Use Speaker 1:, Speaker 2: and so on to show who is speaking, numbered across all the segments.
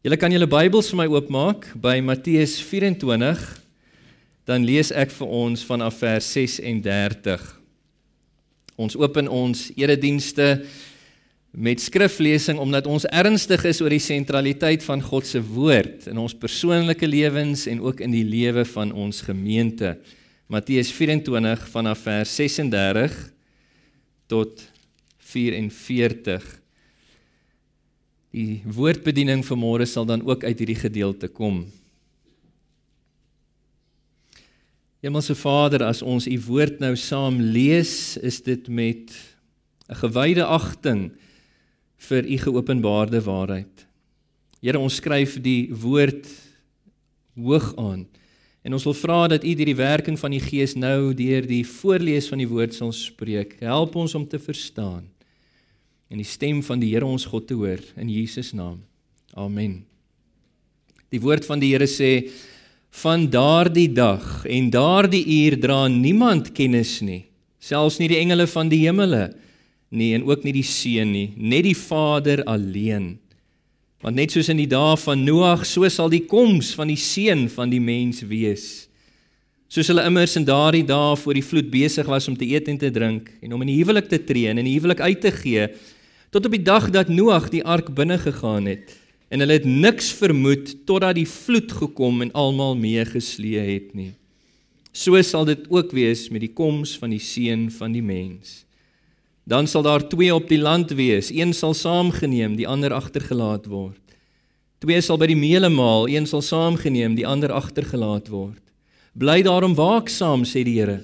Speaker 1: Julle kan julle Bybels vir my oopmaak by Matteus 24. Dan lees ek vir ons vanaf vers 36. Ons open ons eredienste met skriflesing omdat ons ernstig is oor die sentraliteit van God se woord in ons persoonlike lewens en ook in die lewe van ons gemeente. Matteus 24 vanaf vers 36 tot 44. Die woordbediening vir môre sal dan ook uit hierdie gedeelte kom. Hemelse Vader, as ons u woord nou saam lees, is dit met 'n gewyde agting vir u geopenbaarde waarheid. Here, ons skryf die woord hoog aan en ons wil vra dat u deur die werking van die Gees nou deur die voorlees van die woord sal spreek. Help ons om te verstaan en die stem van die Here ons God te hoor in Jesus naam. Amen. Die woord van die Here sê van daardie dag en daardie uur dra niemand kennis nie, selfs nie die engele van die hemele nie en ook nie die seun nie, net die Vader alleen. Want net soos in die dae van Noag, so sal die koms van die seun van die mens wees. Soos hulle immers in daardie dae voor die vloed besig was om te eet en te drink en om in die huwelik te tree en in die huwelik uit te gee, tot op die dag dat Noag die ark binne gegaan het en hulle het niks vermoed totdat die vloed gekom en almal meegeslee het nie. So sal dit ook wees met die koms van die seun van die mens. Dan sal daar twee op die land wees, een sal saamgeneem, die ander agtergelaat word. Twee sal by die meelemaal, een sal saamgeneem, die ander agtergelaat word. Bly daarom waaksaam, sê die Here,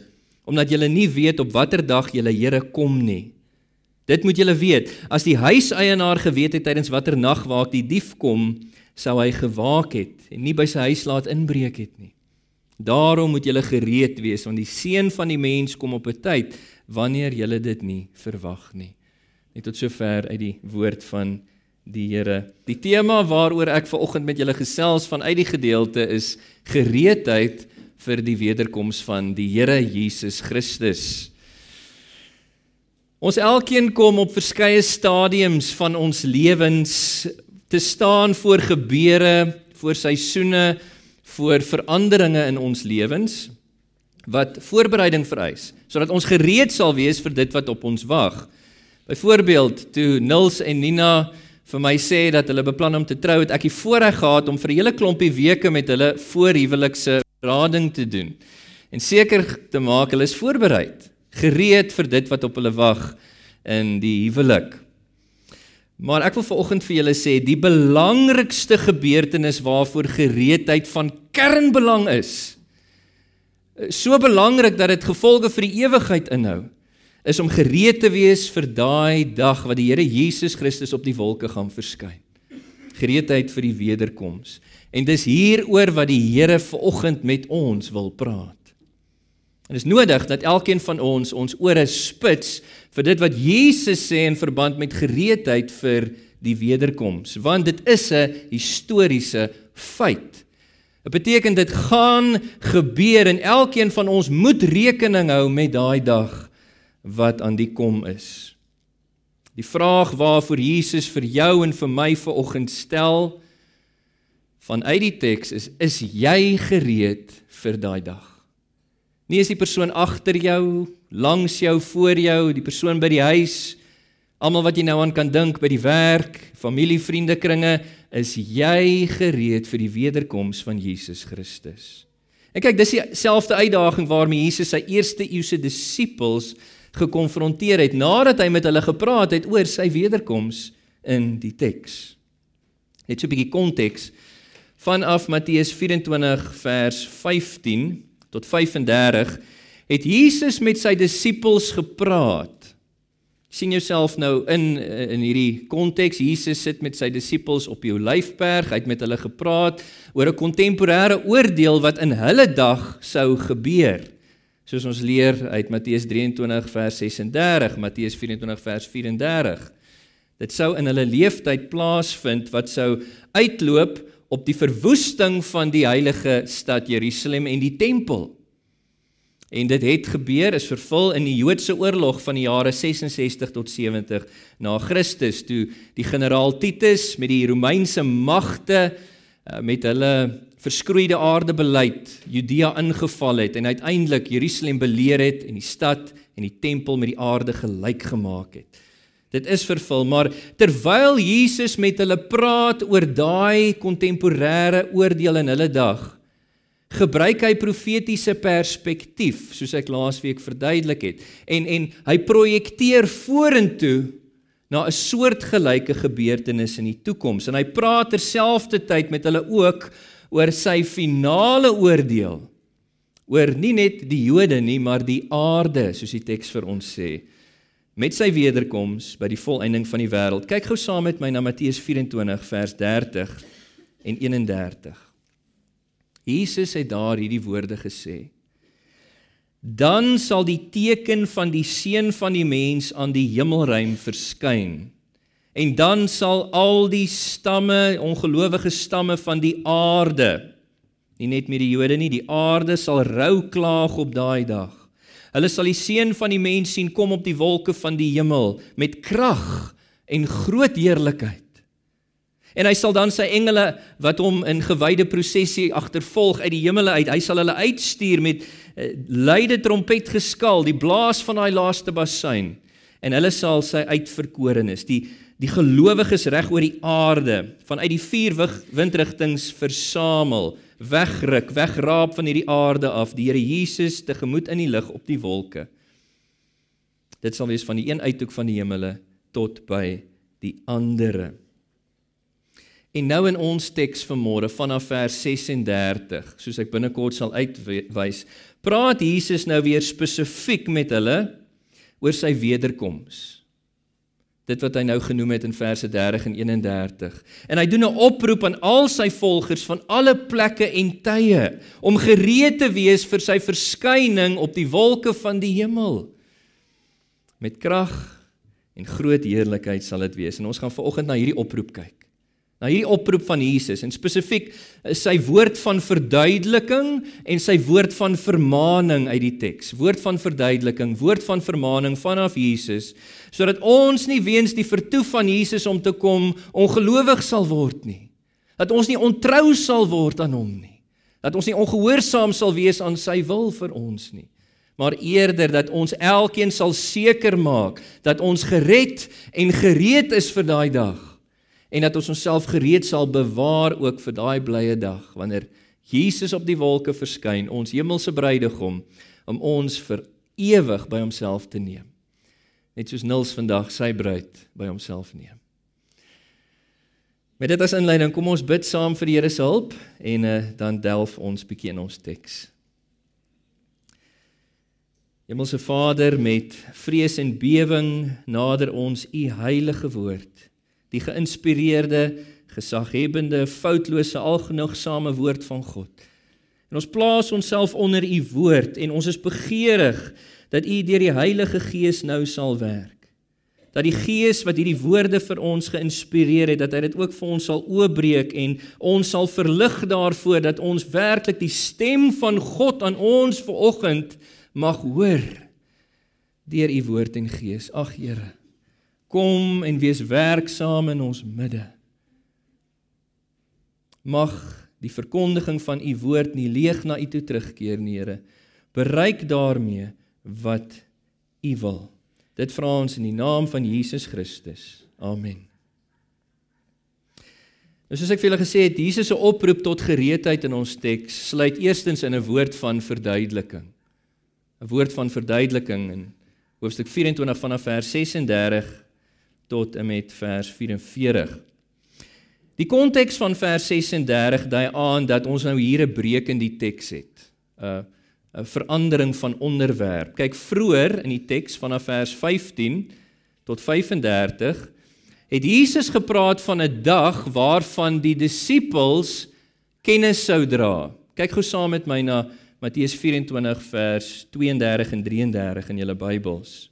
Speaker 1: omdat jy nie weet op watter dag jy Here kom nie. Dit moet julle weet, as die huiseienaar geweet het tydens watter nag waak die dief kom, sou hy gewaak het en nie by sy huis laat inbreek het nie. Daarom moet julle gereed wees want die seun van die mens kom op 'n tyd wanneer julle dit nie verwag nie. Net tot sover uit die woord van die Here. Die tema waaroor ek ver oggend met julle gesels vanuit die gedeelte is gereedheid vir die wederkoms van die Here Jesus Christus. Ons elkeen kom op verskeie stadiums van ons lewens te staan voor gebeure, voor seisoene, voor veranderinge in ons lewens wat voorbereiding vereis sodat ons gereed sal wees vir dit wat op ons wag. Byvoorbeeld, toe Nils en Nina vir my sê dat hulle beplan om te trou, het ek die voorreg gehad om vir 'n hele klompie weke met hulle voorhuwelikse rading te doen en seker te maak hulle is voorberei gereed vir dit wat op hulle wag in die huwelik. Maar ek wil vanoggend vir julle sê die belangrikste gebeurtenis waarvoor gereedheid van kernbelang is. So belangrik dat dit gevolge vir die ewigheid inhou is om gereed te wees vir daai dag wat die Here Jesus Christus op die wolke gaan verskyn. Gereedheid vir die wederkoms. En dis hieroor wat die Here vanoggend met ons wil praat. En dit is nodig dat elkeen van ons ons ore spits vir dit wat Jesus sê in verband met gereedheid vir die wederkoms, want dit is 'n historiese feit. Dit beteken dit gaan gebeur en elkeen van ons moet rekening hou met daai dag wat aan die kom is. Die vraag waarvoor Jesus vir jou en vir my vanoggend stel vanuit die teks is: is jy gereed vir daai dag? Nie is die persoon agter jou, langs jou, voor jou, die persoon by die huis, almal wat jy nou aan kan dink by die werk, familie, vriende kringe, is jy gereed vir die wederkoms van Jesus Christus. En kyk, dis dieselfde uitdaging waarmee Jesus sy eerste eeuse disippels gekonfronteer het nadat hy met hulle gepraat het oor sy wederkoms in die teks. Net so 'n bietjie konteks vanaf Matteus 24 vers 15 tot 35 het Jesus met sy disippels gepraat. sien jouself nou in in hierdie konteks Jesus sit met sy disippels op die Olyfberg, hy het met hulle gepraat oor 'n kontemporêre oordeel wat in hulle dag sou gebeur. Soos ons leer uit Matteus 23 vers 36, Matteus 24 vers 34. Dit sou in hulle leeftyd plaasvind wat sou uitloop op die verwoesting van die heilige stad Jerusalem en die tempel. En dit het gebeur, is vervul in die Joodse oorlog van die jare 66 tot 70 na Christus toe die generaal Titus met die Romeinse magte eh, met hulle verskroeide aarde beleid Judea ingeval het en uiteindelik Jerusalem beleer het en die stad en die tempel met die aarde gelyk gemaak het. Dit is vervul, maar terwyl Jesus met hulle praat oor daai kontemporêre oordeel in hulle dag, gebruik hy profetiese perspektief soos ek laasweek verduidelik het en en hy projekteer vorentoe na 'n soortgelyke gebeurtenis in die toekoms en hy praat terselfdertyd met hulle ook oor sy finale oordeel oor nie net die Jode nie maar die aarde soos die teks vir ons sê met sy wederkoms by die volëinding van die wêreld kyk gou saam met my na Matteus 24 vers 30 en 31 Jesus het daar hierdie woorde gesê. Dan sal die teken van die seun van die mens aan die hemelruim verskyn. En dan sal al die stamme, ongelowige stamme van die aarde, nie net met die Jode nie, die aarde sal rou klaag op daai dag. Hulle sal die seun van die mens sien kom op die wolke van die hemel met krag en groot heerlikheid. En hy sal dan sy engele wat hom in gewyde prosessie agtervolg uit die hemele uit, hy sal hulle uitstuur met uh, luide trompet geskal, die blaas van daai laaste basuin. En hulle sal sy uitverkorenes, die die gelowiges reg oor die aarde vanuit die vier windrigtings versamel, wegruk, wegraap van hierdie aarde af, die Here Jesus tegemoet in die lig op die wolke. Dit sal wees van die een uithoek van die hemele tot by die andere. En nou in ons teks vanmôre vanaf vers 36, soos ek binnekort sal uitwys, praat Jesus nou weer spesifiek met hulle oor sy wederkoms. Dit wat hy nou genoem het in verse 30 en 31. En hy doen 'n oproep aan al sy volgers van alle plekke en tye om gereed te wees vir sy verskyning op die wolke van die hemel. Met krag en groot heerlikheid sal dit wees. En ons gaan vanoggend na hierdie oproep kyk. Nou hierdie oproep van Jesus en spesifiek is sy woord van verduideliking en sy woord van vermaaning uit die teks. Woord van verduideliking, woord van vermaaning vanaf Jesus sodat ons nie weens die vertoef van Jesus om te kom ongelowig sal word nie. Dat ons nie ontrou sal word aan hom nie. Dat ons nie ongehoorsaam sal wees aan sy wil vir ons nie. Maar eerder dat ons elkeen sal seker maak dat ons gered en gereed is vir daai dag en dat ons onsself gereed sal bewaar ook vir daai blye dag wanneer Jesus op die wolke verskyn, ons hemelse bruidegom, om ons vir ewig by homself te neem. Net soos Nils vandag sy bruid by homself neem. Met dit as inleiding, kom ons bid saam vir die Here se hulp en uh, dan delf ons bietjie in ons teks. Hemelse Vader, met vrees en bewering nader ons u heilige woord die geïnspireerde, gesaghebende, foutlose, algenoegsame woord van God. En ons plaas onsself onder u woord en ons is begeerig dat u deur die Heilige Gees nou sal werk. Dat die Gees wat hierdie woorde vir ons geïnspireer het, dat hy dit ook vir ons sal oopbreek en ons sal verlig daarvoor dat ons werklik die stem van God aan ons vanoggend mag hoor deur u woord en Gees. Ag Here, Kom en wees werksaam in ons midde. Mag die verkondiging van u woord nie leeg na u toe terugkeer nie, Here. Bereik daarmee wat u wil. Dit vra ons in die naam van Jesus Christus. Amen. Nou soos ek vir julle gesê het, Jesus se oproep tot gereedheid in ons teks sluit eerstens in 'n woord van verduideliking. 'n Woord van verduideliking in hoofstuk 24 vanaf vers 36 tot en met vers 44. Die konteks van vers 36 dui aan dat ons nou hier 'n breek in die teks het. 'n 'n verandering van onderwerp. Kyk vroeër in die teks vanaf vers 15 tot 35 het Jesus gepraat van 'n dag waarvan die disippels kennis sou dra. Kyk gou saam met my na Matteus 24 vers 32 en 33 in julle Bybels.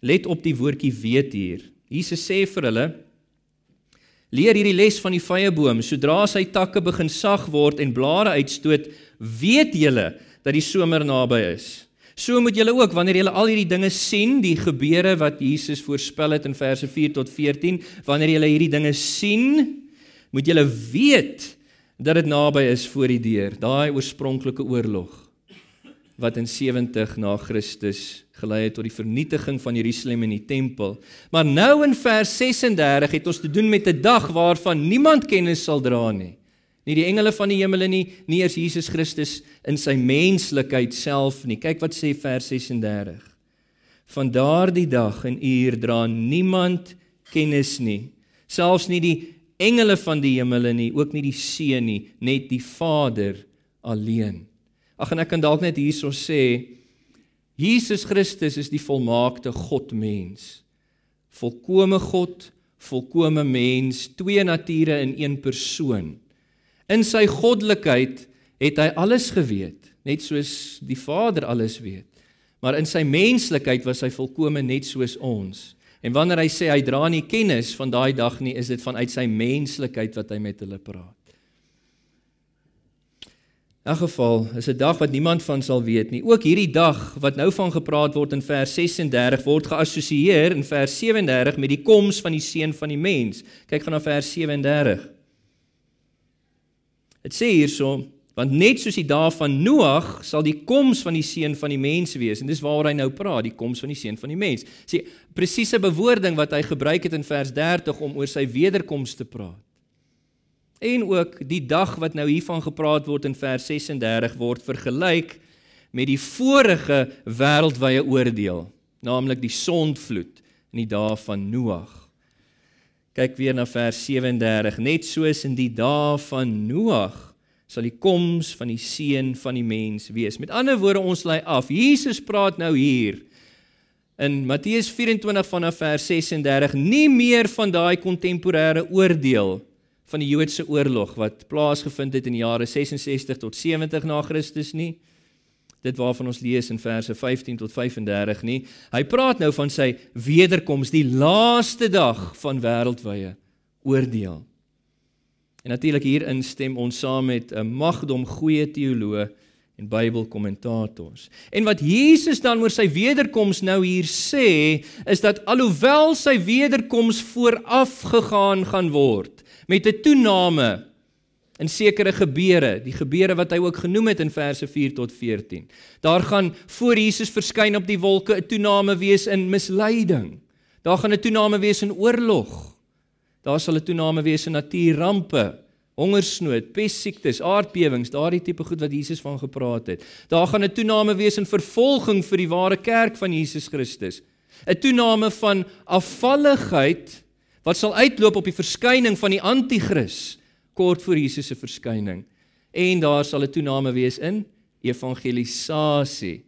Speaker 1: Let op die woordjie weet hier. Jesus sê vir hulle: Leer hierdie les van die vrye boom, sodra sy takke begin sag word en blare uitstoot, weet julle dat die somer naby is. So moet julle ook wanneer julle al hierdie dinge sien, die gebeure wat Jesus voorspel het in verse 4 tot 14, wanneer julle hierdie dinge sien, moet julle weet dat dit naby is voor die deur, daai oorspronklike oorlog wat in 70 na Christus gelei het tot die vernietiging van Jerusalem en die tempel. Maar nou in vers 36 het ons te doen met 'n dag waarvan niemand kennis sal dra nie. Nie die engele van die hemel nie, nie eers Jesus Christus in sy menslikheid self nie. Kyk wat sê vers 36. Van daardie dag en uur dra niemand kennis nie, selfs nie die engele van die hemel nie, ook nie die seun nie, net die Vader alleen. Ag en ek kan dalk net hierso sê Jesus Christus is die volmaakte God mens. Volkomme God, volkomme mens, twee nature in een persoon. In sy goddelikheid het hy alles geweet, net soos die Vader alles weet. Maar in sy menslikheid was hy volkome net soos ons. En wanneer hy sê hy dra nie kennis van daai dag nie, is dit vanuit sy menslikheid wat hy met hulle praat. In geval is 'n dag wat niemand van sal weet nie. Ook hierdie dag wat nou van gepraat word in vers 36 word geassosieer in vers 37 met die koms van die seun van die mens. Kyk gaan na vers 37. Dit sê hierso, want net soos die dae van Noag sal die koms van die seun van die mens wees en dis waaroor hy nou praat, die koms van die seun van die mens. Sê presiese bewoording wat hy gebruik het in vers 30 om oor sy wederkoms te praat. En ook die dag wat nou hiervan gepraat word in vers 36 word vergelyk met die vorige wêreldwye oordeel, naamlik die sondvloed in die dae van Noag. Kyk weer na vers 37, net soos in die dae van Noag sal die koms van die seun van die mens wees. Met ander woorde ons lei af. Jesus praat nou hier in Matteus 24 vanaf vers 36 nie meer van daai kontemporêre oordeel van die Joodse oorlog wat plaasgevind het in die jare 66 tot 70 na Christus nie. Dit waarvan ons lees in verse 15 tot 35 nie. Hy praat nou van sy wederkoms, die laaste dag van wêreldwye oordeel. En natuurlik hier instem ons saam met 'n magdom goeie teoloë en Bybelkommentators. En wat Jesus dan oor sy wederkoms nou hier sê, is dat alhoewel sy wederkoms vooraf gegaan gaan word, met 'n toename in sekere gebeure, die gebeure wat hy ook genoem het in verse 4 tot 14. Daar gaan voor Jesus verskyn op die wolke 'n toename wees in misleiding. Daar gaan 'n toename wees in oorlog. Daar sal 'n toename wees in natuurrampe, hongersnood, pessiektes, aardbewings, daardie tipe goed wat Jesus van gepraat het. Daar gaan 'n toename wees in vervolging vir die ware kerk van Jesus Christus. 'n Toename van afvalligheid wat sal uitloop op die verskyning van die anti-kris kort voor Jesus se verskyning. En daar sal 'n toename wees in evangelisasie.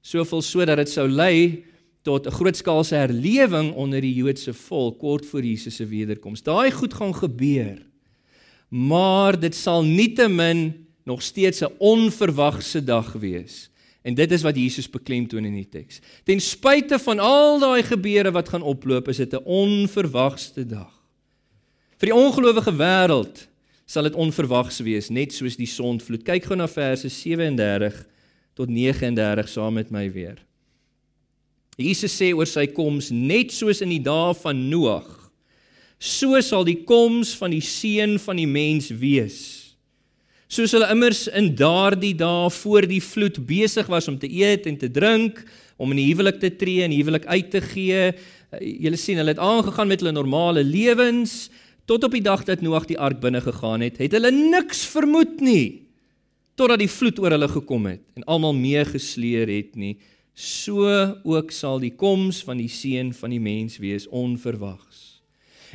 Speaker 1: Soveel sodat dit sou lei tot 'n grootskaalse herlewing onder die Joodse volk kort voor Jesus se wederkoms. Daai goed gaan gebeur. Maar dit sal nietemin nog steeds 'n onverwagse dag wees. En dit is wat Jesus beklemtoon in die teks. Ten spyte van al daai gebeure wat gaan oploop, is dit 'n onverwagste dag. Vir die ongelowige wêreld sal dit onverwags wees, net soos die sondvloed. Kyk gou na verse 37 tot 39 saam met my weer. Jesus sê oor sy koms net soos in die dae van Noag, so sal die koms van die seun van die mens wees soos hulle immers in daardie dae voor die vloed besig was om te eet en te drink, om in die huwelik te tree en huwelik uit te gee. Eh, julle sien, hulle het aangegaan met hulle normale lewens tot op die dag dat Noag die ark binne gegaan het, het hulle niks vermoed nie totdat die vloed oor hulle gekom het en almal meegesleer het nie. So ook sal die koms van die seun van die mens wees onverwags.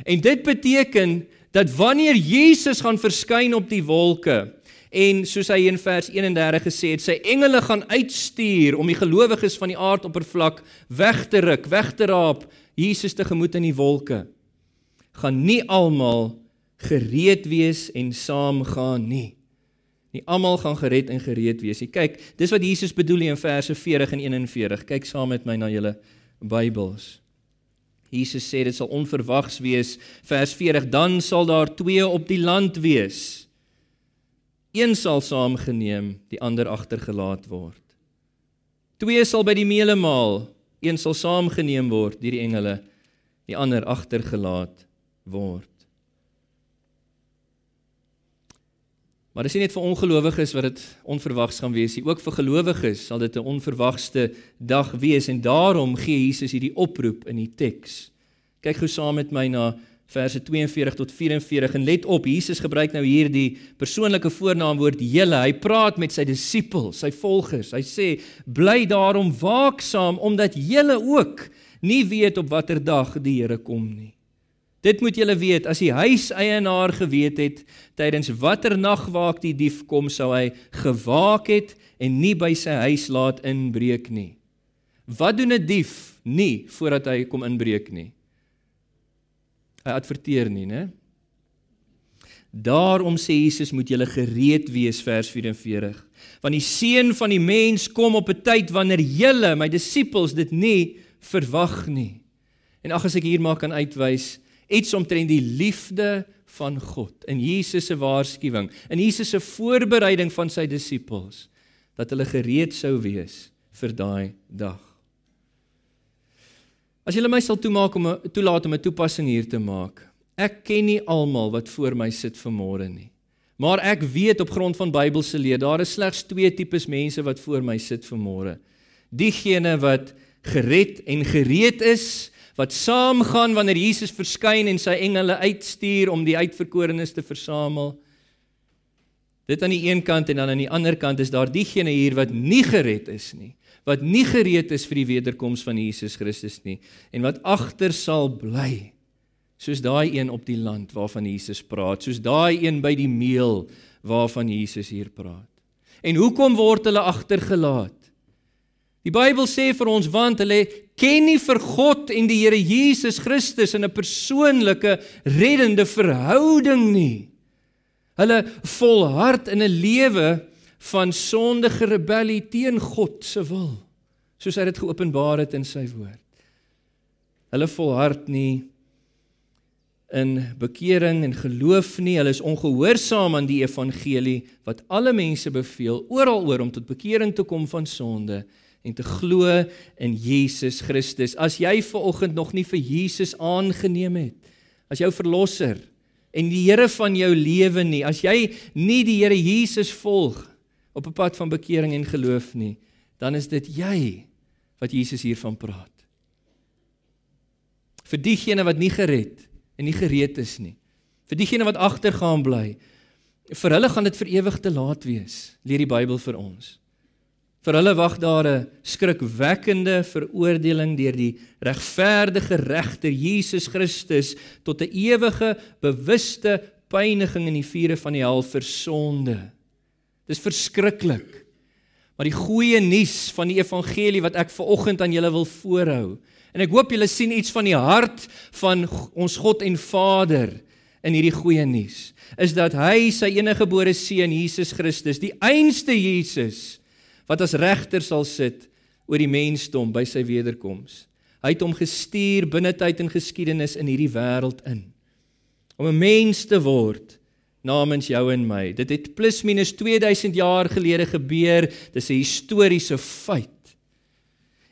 Speaker 1: En dit beteken dat wanneer Jesus gaan verskyn op die wolke, En soos hy in vers 31 gesê het, sy engele gaan uitstuur om die gelowiges van die aardoppervlak weg te ruk, weg te raap, Jesus te gemoed in die wolke. Gaan nie almal gereed wees en saamgaan nie. Nie almal gaan gered en gereed wees nie. Kyk, dis wat Jesus bedoel in verse 40 en 41. Kyk saam met my na julle Bybels. Jesus sê dit sal onverwags wees. Vers 40: Dan sal daar twee op die land wees Een sal saamgeneem, die ander agtergelaat word. Twee sal by die meelemaal, een sal saamgeneem word deur die engele, die ander agtergelaat word. Maar dis nie net vir ongelowiges wat dit onverwags gaan wees nie, ook vir gelowiges sal dit 'n onverwagste dag wees en daarom gee Jesus hierdie oproep in die teks. Kyk gou saam met my na verse 42 tot 44 en let op, Jesus gebruik nou hier die persoonlike voornaamwoord julle. Hy praat met sy disippels, sy volgers. Hy sê: "Bly daarom waaksaam omdat julle ook nie weet op watter dag die Here kom nie." Dit moet julle weet, as die huiseienaar geweet het tydens watter nagwaak die dief kom, sou hy gewaak het en nie by sy huis laat inbreek nie. Wat doen 'n dief nie voordat hy kom inbreek nie? Hy adverteer nie, né? Daarom sê Jesus moet julle gereed wees vers 44. Want die seun van die mens kom op 'n tyd wanneer julle, my disippels, dit nie verwag nie. En ag as ek hier maar kan uitwys, iets omtrent die liefde van God in Jesus se waarskuwing, in Jesus se voorbereiding van sy disippels dat hulle gereed sou wees vir daai dag. As julle my sal toemaak om 'n toelaat om 'n toepassing hier te maak. Ek ken nie almal wat voor my sit vanmôre nie. Maar ek weet op grond van Bybelse leer, daar is slegs twee tipes mense wat voor my sit vanmôre. Diegene wat gered en gereed is wat saamgaan wanneer Jesus verskyn en sy engele uitstuur om die uitverkorenes te versamel. Dit aan die een kant en dan aan die ander kant is daar diegene hier wat nie gered is nie, wat nie gereed is vir die wederkoms van Jesus Christus nie en wat agter sal bly. Soos daai een op die land waarvan Jesus praat, soos daai een by die meel waarvan Jesus hier praat. En hoekom word hulle agtergelaat? Die Bybel sê vir ons want hulle ken nie vir God en die Here Jesus Christus in 'n persoonlike reddende verhouding nie. Hulle volhard in 'n lewe van sondige rebellie teen God se wil, soos hy dit geopenbaar het in sy woord. Hulle volhard nie in bekering en geloof nie. Hulle is ongehoorsaam aan die evangelie wat alle mense beveel oral oor om tot bekering te kom van sonde en te glo in Jesus Christus. As jy ver oggend nog nie vir Jesus aangeneem het as jou verlosser en die Here van jou lewe nie, as jy nie die Here Jesus volg op 'n pad van bekering en geloof nie, dan is dit jy wat Jesus hiervan praat. Vir diegene wat nie gered en nie gereed is nie. Vir diegene wat agtergaan bly. Vir hulle gaan dit vir ewig te laat wees, leer die Bybel vir ons. Vir hulle wag daar 'n skrikwekkende veroordeling deur die regverdige regter Jesus Christus tot 'n ewige bewuste pyniging in die vure van die hel vir sonde. Dis verskriklik. Maar die goeie nuus van die evangelie wat ek ver oggend aan julle wil voorhou. En ek hoop julle sien iets van die hart van ons God en Vader in hierdie goeie nuus. Is dat hy sy enige gebore seun Jesus Christus, die einste Jesus, wat as regter sal sit oor die mensdom by sy wederkoms. Hy het hom gestuur binne tyd en geskiedenis in hierdie wêreld in om 'n mens te word namens jou en my. Dit het plus minus 2000 jaar gelede gebeur. Dis 'n historiese feit.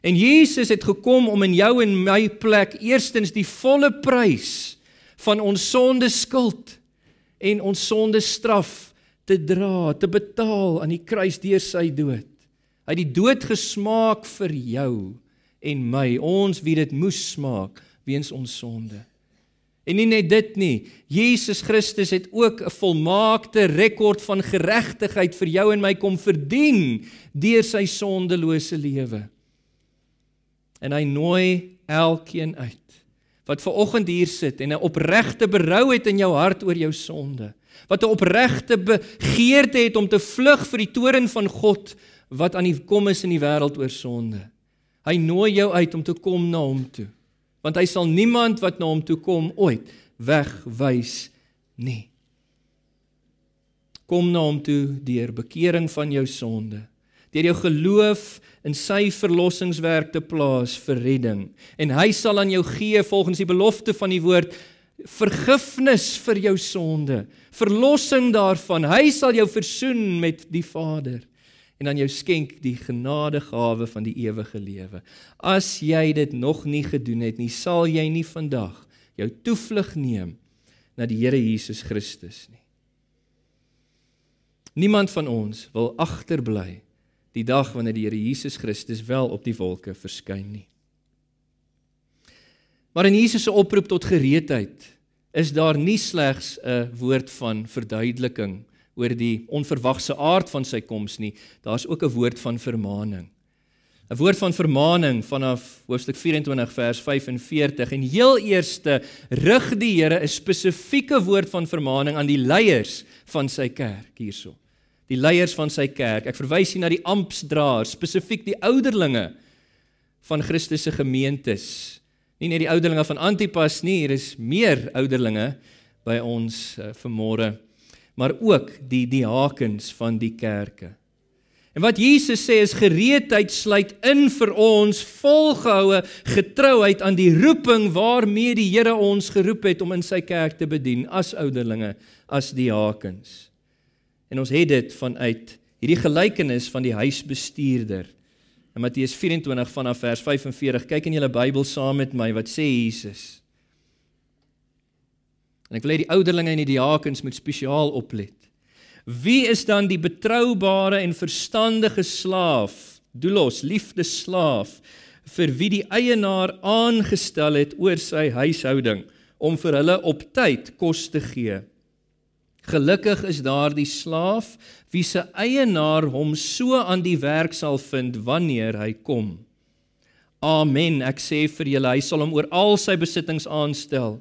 Speaker 1: En Jesus het gekom om in jou en my plek eerstens die volle prys van ons sonde skuld en ons sonde straf te dra, te betaal aan die kruis deur sy dood. Hy het die dood gesmaak vir jou en my, ons wie dit moes smaak weens ons sonde. En nie net dit nie, Jesus Christus het ook 'n volmaakte rekord van geregtigheid vir jou en my kom verdien deur sy sondelose lewe. En hy nooi elkeen uit wat ver oggend hier sit en 'n opregte berou het in jou hart oor jou sonde, wat 'n opregte begeerte het om te vlug vir die toorn van God wat aan die kom is in die wêreld oor sonde. Hy nooi jou uit om te kom na hom toe. Want hy sal niemand wat na hom toe kom ooit wegwys nie. Kom na hom toe deur bekering van jou sonde, deur jou geloof in sy verlossingswerk te plaas vir redding. En hy sal aan jou gee volgens die belofte van die woord vergifnis vir jou sonde, verlossing daarvan. Hy sal jou versoen met die Vader en dan jou skenk die genadegawe van die ewige lewe. As jy dit nog nie gedoen het nie, sal jy nie vandag jou toevlug neem na die Here Jesus Christus nie. Niemand van ons wil agterbly die dag wanneer die Here Jesus Christus wel op die wolke verskyn nie. Maar in Jesus se oproep tot gereedheid is daar nie slegs 'n woord van verduideliking oor die onverwagse aard van sy koms nie, daar's ook 'n woord van vermaaning. 'n Woord van vermaaning vanaf hoofstuk 24 vers 45 en heel eerste rig die Here 'n spesifieke woord van vermaaning aan die leiers van sy kerk hierso. Die leiers van sy kerk. Ek verwys hier na die ampsdraers, spesifiek die ouderlinge van Christus se gemeentes. Nie net die ouderlinge van Antipas nie, hier is meer ouderlinge by ons uh, vanmôre maar ook die diakens van die kerke. En wat Jesus sê is gereedheid sluit in vir ons volgehoue getrouheid aan die roeping waarmee die Here ons geroep het om in sy kerk te bedien as ouderlinge, as diakens. En ons het dit vanuit hierdie gelykenis van die huisbestuurder. In Matteus 24 vanaf vers 45. Kyk in julle Bybel saam met my wat sê Jesus. En ek wil hê die ouderlinge en die diakens moet spesiaal oplet. Wie is dan die betroubare en verstandige slaaf, doulos, liefdeslaaf vir wie die eienaar aangestel het oor sy huishouding om vir hulle op tyd kos te gee? Gelukkig is daardie slaaf wie se eienaar hom so aan die werk sal vind wanneer hy kom. Amen. Ek sê vir julle, hy sal hom oor al sy besittings aanstel.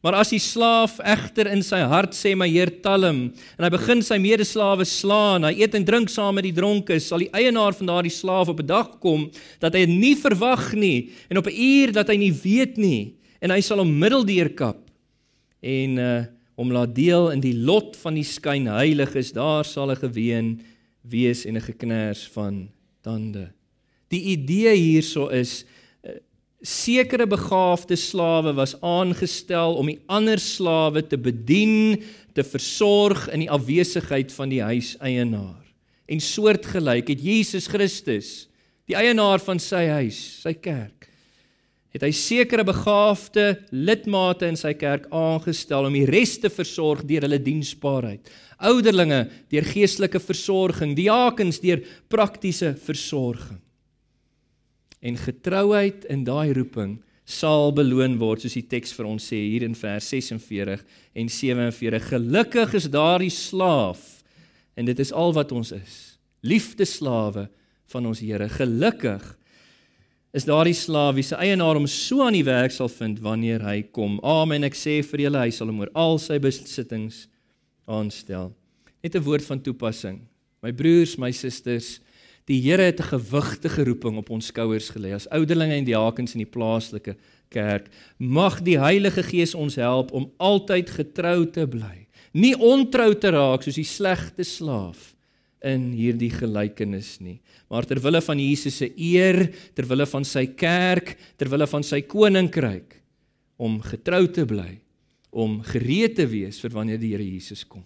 Speaker 1: Maar as die slaaf egter in sy hart sê my heer talm en hy begin sy medeslawe slaan, hy eet en drink saam met die dronkes, sal die eienaar van daardie slaaf op 'n dag kom dat hy nie verwag nie en op 'n uur dat hy nie weet nie en hy sal hom middeldeur kap en uh om laat deel in die lot van die skynheiliges, daar sal 'n geween wees en 'n geknars van tande. Die idee hierso is sekere begaafde slawe was aangestel om die ander slawe te bedien, te versorg in die afwesigheid van die huiseienaar. En soortgelyk het Jesus Christus, die eienaar van sy huis, sy kerk, het hy sekere begaafde lidmate in sy kerk aangestel om die res te versorg deur hulle diensbaarheid. Ouderlinge deur geestelike versorging, diakens deur praktiese versorging en getrouheid in daai roeping sal beloon word soos die teks vir ons sê hier in vers 46 en 47 gelukkig is daardie slaaf en dit is al wat ons is liefde slawe van ons Here. Gelukkig is daardie slaaf wie se eienaar hom so aan die werk sal vind wanneer hy kom. Amen. Ek sê vir julle hy sal hom oor al sy besittings aanstel. Net 'n woord van toepassing. My broers my susters Die Here het 'n gewigtige roeping op ons skouers gelê as ouderlinge en diakens in die plaaslike kerk. Mag die Heilige Gees ons help om altyd getrou te bly, nie ontrou te raak soos die slegte slaaf in hierdie gelykenis nie, maar ter wille van Jesus se eer, ter wille van sy kerk, ter wille van sy koninkryk om getrou te bly, om gereed te wees vir wanneer die Here Jesus kom.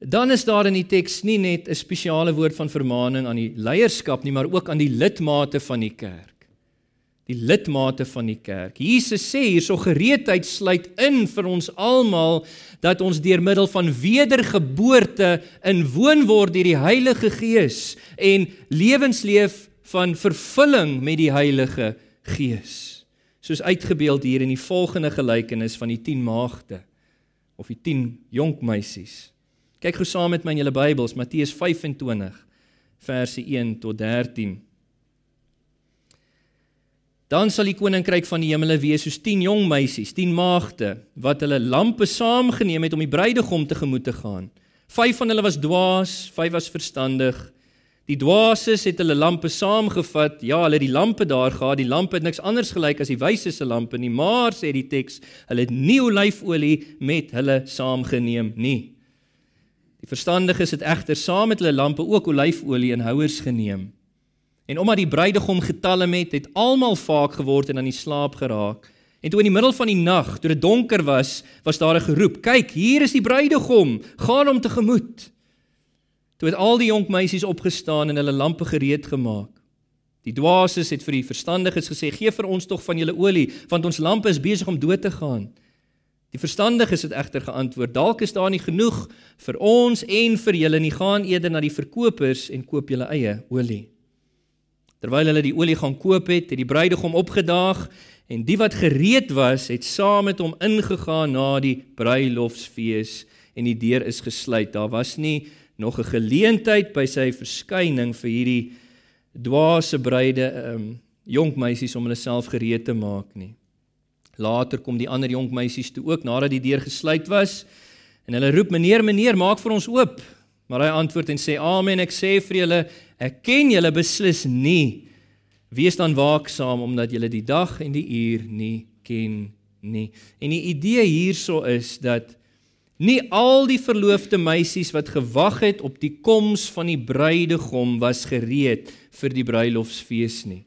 Speaker 1: Dan is daar in die teks nie net 'n spesiale woord van vermaaning aan die leierskap nie, maar ook aan die lidmate van die kerk. Die lidmate van die kerk. Jesus sê hierso gereedheid sluit in vir ons almal dat ons deur middel van wedergeboorte inwoon word deur die Heilige Gees en lewensleef van vervulling met die Heilige Gees. Soos uitgebeeld hier in die volgende gelykenis van die 10 maagde of die 10 jonk meisies. Kyk gou saam met my in julle Bybels, Matteus 25 verse 1 tot 13. Dan sal die koninkryk van die hemele wees soos 10 jong meisies, 10 maagde wat hulle lampe saamgeneem het om die bruidegom tegemoet te gaan. 5 van hulle was dwaas, 5 was verstandig. Die dwaases het hulle lampe saamgevat. Ja, hulle het die lampe daar gehad. Die lampe het niks anders gelyk as die wyses se lampe nie, maar sê die teks, hulle het nie olyfolie met hulle saamgeneem nie. Verstandiges het egter saam met hulle lampe ook olyfolie en houers geneem. En omdat die bruidegom getalm het, het almal vaak geword en aan die slaap geraak. En toe in die middel van die nag, toe dit donker was, was daar 'n geroep: "Kyk, hier is die bruidegom, gaan hom tegemoet." Toe het al die jonk meisies opgestaan en hulle lampe gereed gemaak. Die dwaases het vir die verstandiges gesê: "Gee vir ons tog van julle olie, want ons lampe is besig om dood te gaan." Die verstandiges het egter geantwoord: "Dalk is daar nie genoeg vir ons en vir julle nie. Gaan eerder na die verkopers en koop julle eie olie." Terwyl hulle die olie gaan koop het, het die bruidegom opgedaag en die wat gereed was, het saam met hom ingegaan na die bruilofsfees en die deur is gesluit. Daar was nie nog 'n geleentheid by sy verskyning vir hierdie dwaase bruide um jong meisies om hulle self gereed te maak nie. Later kom die ander jong meisies toe ook nadat die deur gesluit was en hulle roep meneer meneer maak vir ons oop. Maar hy antwoord en sê amen ek sê vir julle ek ken julle beslis nie. Wees dan waaksaam omdat julle die dag en die uur nie ken nie. En die idee hierso is dat Nie al die verloofde meisies wat gewag het op die koms van die bruidegom was gereed vir die bruilofsfees nie.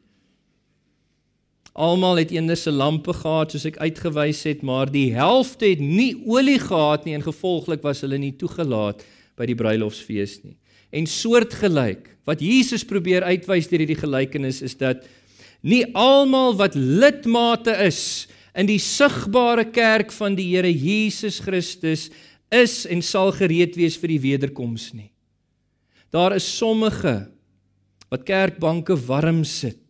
Speaker 1: Almal het eenders se lampe gehad soos ek uitgewys het, maar die helfte het nie olie gehad nie en gevolglik was hulle nie toegelaat by die bruilofsfees nie. En soortgelyk, wat Jesus probeer uitwys deur hierdie gelykenis is dat nie almal wat lidmate is in die sigbare kerk van die Here Jesus Christus is en sal gereed wees vir die wederkoms nie. Daar is sommige wat kerkbanke warm sit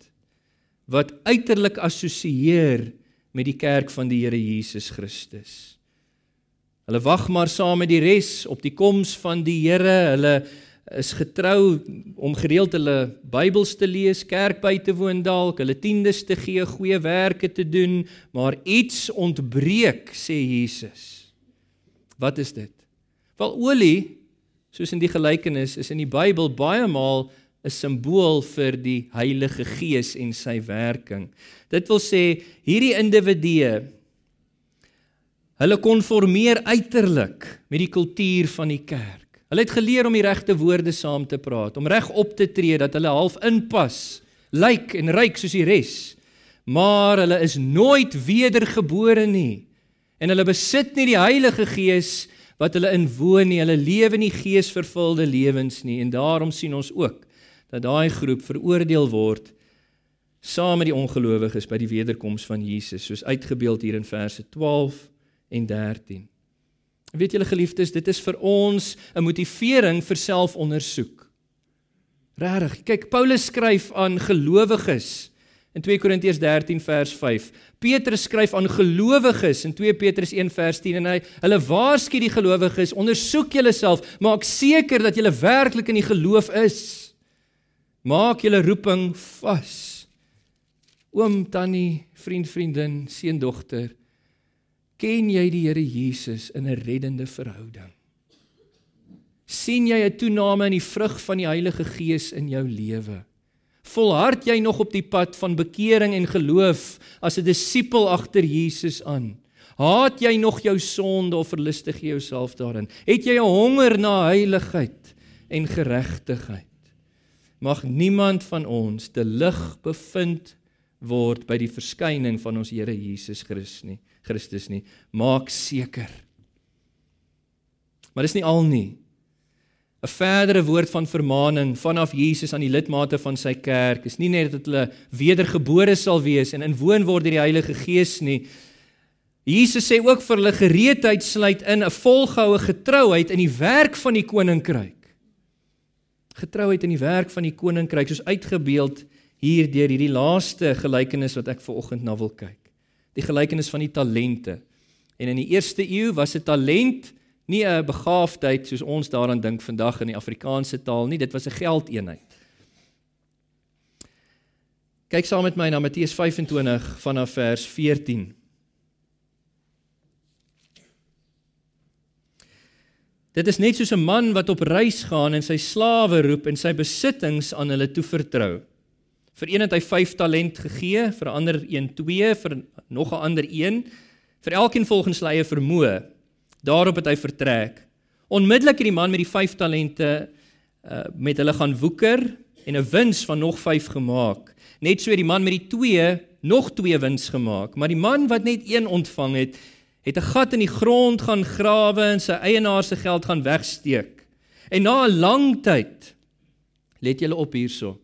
Speaker 1: wat uiterlik assosieer met die kerk van die Here Jesus Christus. Hulle wag maar saam met die res op die koms van die Here. Hulle is getrou om gereeld hulle Bybels te lees, kerk by te woon dalk, hulle tiendes te gee, goeie werke te doen, maar iets ontbreek, sê Jesus. Wat is dit? Wel olie, soos in die gelykenis, is in die Bybel baie maal 'n simbool vir die Heilige Gees en sy werking. Dit wil sê hierdie individue hulle konformeer uiterlik met die kultuur van die kerk. Hulle het geleer om die regte woorde saam te praat, om reg op te tree dat hulle half inpas, lyk en ryk soos die res. Maar hulle is nooit wedergebore nie. En hulle besit nie die Heilige Gees wat hulle inwoon nie. Hulle lewe nie geesvervulde lewens nie en daarom sien ons ook dat daai groep veroordeel word saam met die ongelowiges by die wederkoms van Jesus, soos uitgebeeld hier in verse 12 en 13. Weet julle geliefdes, dit is vir ons 'n motivering vir selfondersoek. Regtig. Kyk, Paulus skryf aan gelowiges in 2 Korintiërs 13 vers 5. Petrus skryf aan gelowiges in 2 Petrus 1 vers 10 en hy hulle waarsku die gelowiges, ondersoek julleself, maak seker dat julle werklik in die geloof is. Maak julle roeping vas. Oom, tannie, vriend, vriendin, seun, dogter, Ken jy die Here Jesus in 'n reddende verhouding? sien jy 'n toename in die vrug van die Heilige Gees in jou lewe? Volhard jy nog op die pad van bekering en geloof as 'n disipel agter Jesus aan? Haat jy nog jou sonde of verlustig jy jouself daarin? Het jy 'n honger na heiligheid en geregtigheid? Mag niemand van ons te lig bevind word by die verskyning van ons Here Jesus Christus nie. Christus nie. Maak seker. Maar dis nie al nie. 'n Verdere woord van vermaaning vanaf Jesus aan die lidmate van sy kerk is nie net dat hulle wedergebore sal wees en inwoon word deur die Heilige Gees nie. Jesus sê ook vir hulle gereedheid sluit in 'n volgehoue getrouheid in die werk van die koninkryk. Getrouheid in die werk van die koninkryk soos uitgebeeld hier deur hierdie laaste gelykenis wat ek ver oggend na wil kyk die gelykenis van die talente. En in die eerste eeu was 'n talent nie 'n begaafdheid soos ons daaraan dink vandag in die Afrikaanse taal nie, dit was 'n geldeenheid. Kyk saam met my na Matteus 25 vanaf vers 14. Dit is net soos 'n man wat op reis gaan en sy slawe roep en sy besittings aan hulle toevertrou. Vir een het hy 5 talent gegee, vir 'n ander 1 2, vir nog 'n ander 1, vir elkeen volgens sy eie vermoë. Daarop het hy vertrek. Onmiddellik het die man met die 5 talente uh, met hulle gaan woeker en 'n wins van nog 5 gemaak. Net so het die man met die 2 nog 2 wins gemaak, maar die man wat net 1 ontvang het, het 'n gat in die grond gaan grawe en sy eienaar se geld gaan wegsteek. En na 'n lang tyd let julle op hierso.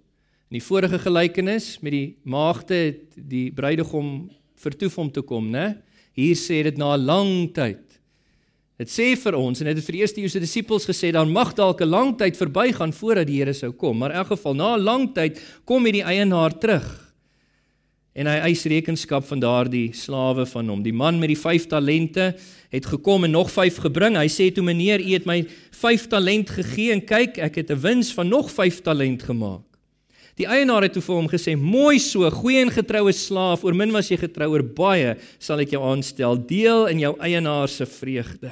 Speaker 1: In die vorige gelykenis met die maagde het die bruidegom vertoef om te kom, né? Hier sê dit na 'n lang tyd. Dit sê vir ons en dit het vir die eerste Joodse disippels gesê dan mag dalk 'n lang tyd verbygaan voordat die Here sou kom, maar in elk geval na 'n lang tyd kom hierdie eienaar terug. En hy eis rekenskap van daardie slawe van hom. Die man met die 5 talente het gekom en nog 5 gebring. Hy sê toe meneer, u het my 5 talent gegee en kyk, ek het 'n wins van nog 5 talent gemaak. Die eienaar het toe vir hom gesê: "Mooi so, goeie en getroue slaaf, oor min was jy getrou, oor baie sal ek jou aanstel. Deel in jou eienaar se vreugde."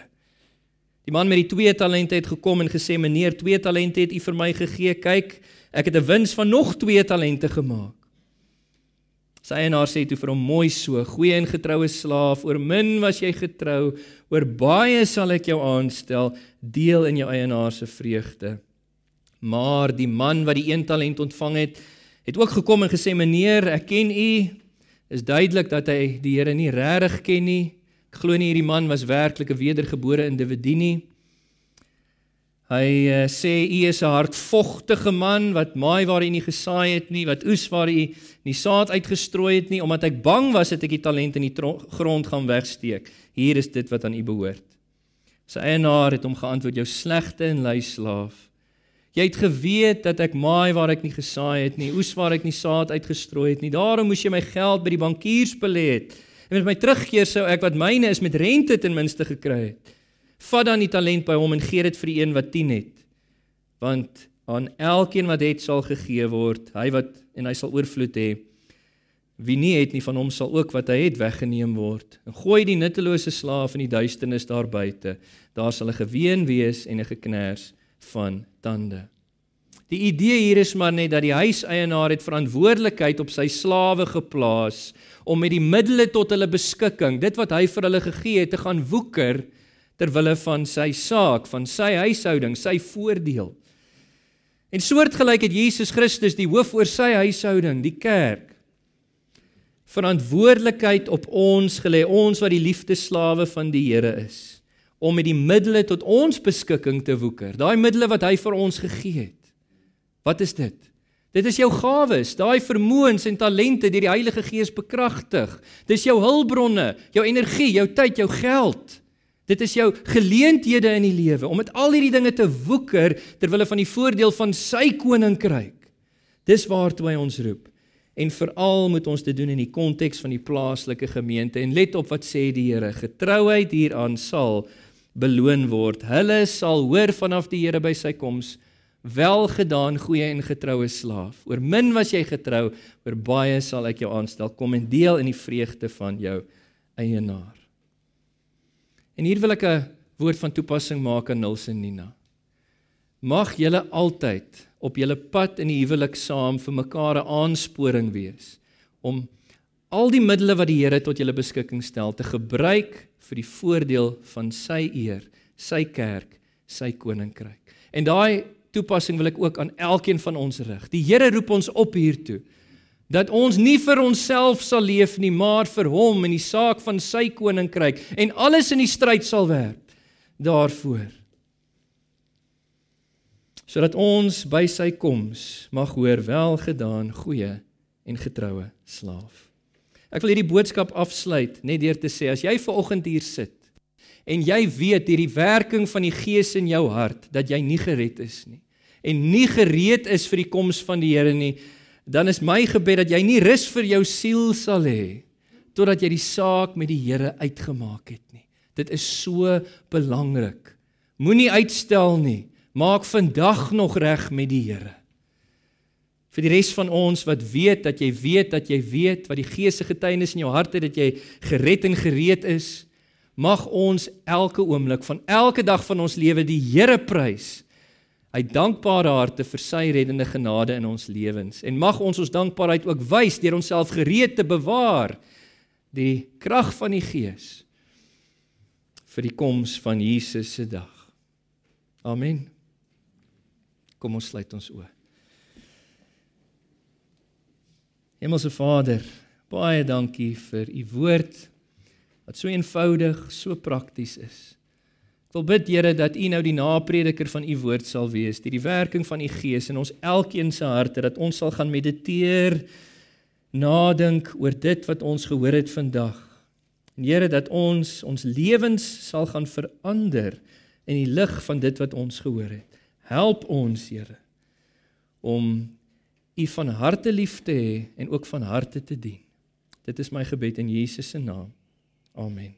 Speaker 1: Die man met die 2 talente het gekom en gesê: "Meneer, 2 talente het u vir my gegee. Kyk, ek het 'n wins van nog 2 talente gemaak." Sy eienaar sê toe vir hom: "Mooi so, goeie en getroue slaaf, oor min was jy getrou, oor baie sal ek jou aanstel. Deel in jou eienaar se vreugde." Maar die man wat die een talent ontvang het, het ook gekom en gesê: "Meneer, ek ken u." Is duidelik dat hy die Here nie regtig ken nie. Ek glo nie hierdie man was werklik 'n wedergebore individu nie. Hy uh, sê u is 'n hartvogtige man wat maai waar hy nie gesaai het nie, wat oes waar hy nie saad uitgestrooi het nie, omdat ek bang was dat ek die talent in die grond gaan wegsteek. Hier is dit wat aan u behoort. Sy eienaar het hom geantwoord: "Jou slegte en lui slaaf. Jy het geweet dat ek maai waar ek nie gesaai het nie, oes waar ek nie saad uitgestrooi het nie. Daarom moes jy my geld by die bankiers belê het. En met my teruggee sou ek wat myne is met rente ten minste gekry het. Vat dan die talent by hom en gee dit vir die een wat 10 het. Want aan elkeen wat het sal gegee word, hy wat en hy sal oorvloed hê. Wie nie het nie van hom sal ook wat hy het weggeneem word. En gooi die nuttelose slaaf in die duisternis daar buite. Daar sal 'n geween wees en 'n geknars van tande. Die idee hier is maar net dat die huiseienaar het verantwoordelikheid op sy slawe geplaas om met die middele tot hulle beskikking, dit wat hy vir hulle gegee het, te gaan woeker ter wille van sy saak, van sy huishouding, sy voordeel. En soortgelyk het Jesus Christus die hoof oor sy huishouding, die kerk, verantwoordelikheid op ons gelê, ons wat die liefdeslawe van die Here is om met die middele tot ons beskikking te woeker. Daai middele wat hy vir ons gegee het. Wat is dit? Dit is jou gawes, daai vermoëns en talente deur die Heilige Gees bekragtig. Dis jou hulpbronne, jou energie, jou tyd, jou geld. Dit is jou geleenthede in die lewe om met al hierdie dinge te woeker ter wille van die voordeel van sy koninkryk. Dis waartoe hy ons roep. En veral moet ons dit doen in die konteks van die plaaslike gemeente en let op wat sê die Here, getrouheid hieraan sal beloon word. Hulle sal hoor vanaf die Here by sy koms, welgedaan goeie en getroue slaaf. Oor min was jy getrou, oor baie sal ek jou aanstel. Kom en deel in die vreugde van jou eienaar. En hier wil ek 'n woord van toepassing maak aan Nils en Nina. Mag julle altyd op julle pad in die huwelik saam vir mekaar 'n aansporing wees om al die middele wat die Here tot julle beskikking stel te gebruik vir die voordeel van sy eer, sy kerk, sy koninkryk. En daai toepassing wil ek ook aan elkeen van ons rig. Die Here roep ons op hiertoe dat ons nie vir onsself sal leef nie, maar vir hom en die saak van sy koninkryk en alles in die stryd sal werp daarvoor. Sodat ons by sy koms mag hoor welgedaan, goeie en getroue slaaf. Ek wil hierdie boodskap afsluit net deur te sê as jy ver oggend hier sit en jy weet hierdie werking van die Gees in jou hart dat jy nie gered is nie en nie gereed is vir die koms van die Here nie, dan is my gebed dat jy nie rus vir jou siel sal hê totdat jy die saak met die Here uitgemaak het nie. Dit is so belangrik. Moenie uitstel nie. Maak vandag nog reg met die Here vir die res van ons wat weet dat jy weet dat jy weet wat die Gees se getuienis in jou hart het dat jy gered en gereed is mag ons elke oomblik van elke dag van ons lewe die Here prys uit dankbare harte vir sy reddende genade in ons lewens. En mag ons ons dankbaarheid ook wys deur onsself gereed te bewaar. Die krag van die Gees vir die koms van Jesus se dag. Amen. Kom ons sluit ons oë. Hemelse Vader, baie dankie vir u woord wat so eenvoudig, so prakties is. Ek wil bid Here dat U nou die naprediker van U woord sal wees, deur die werking van U Gees in ons elkeen se harte dat ons sal gaan mediteer, nadink oor dit wat ons gehoor het vandag. En Here dat ons ons lewens sal gaan verander in die lig van dit wat ons gehoor het. Help ons, Here, om U van harte lief te hê en ook van harte te dien. Dit is my gebed in Jesus se naam. Amen.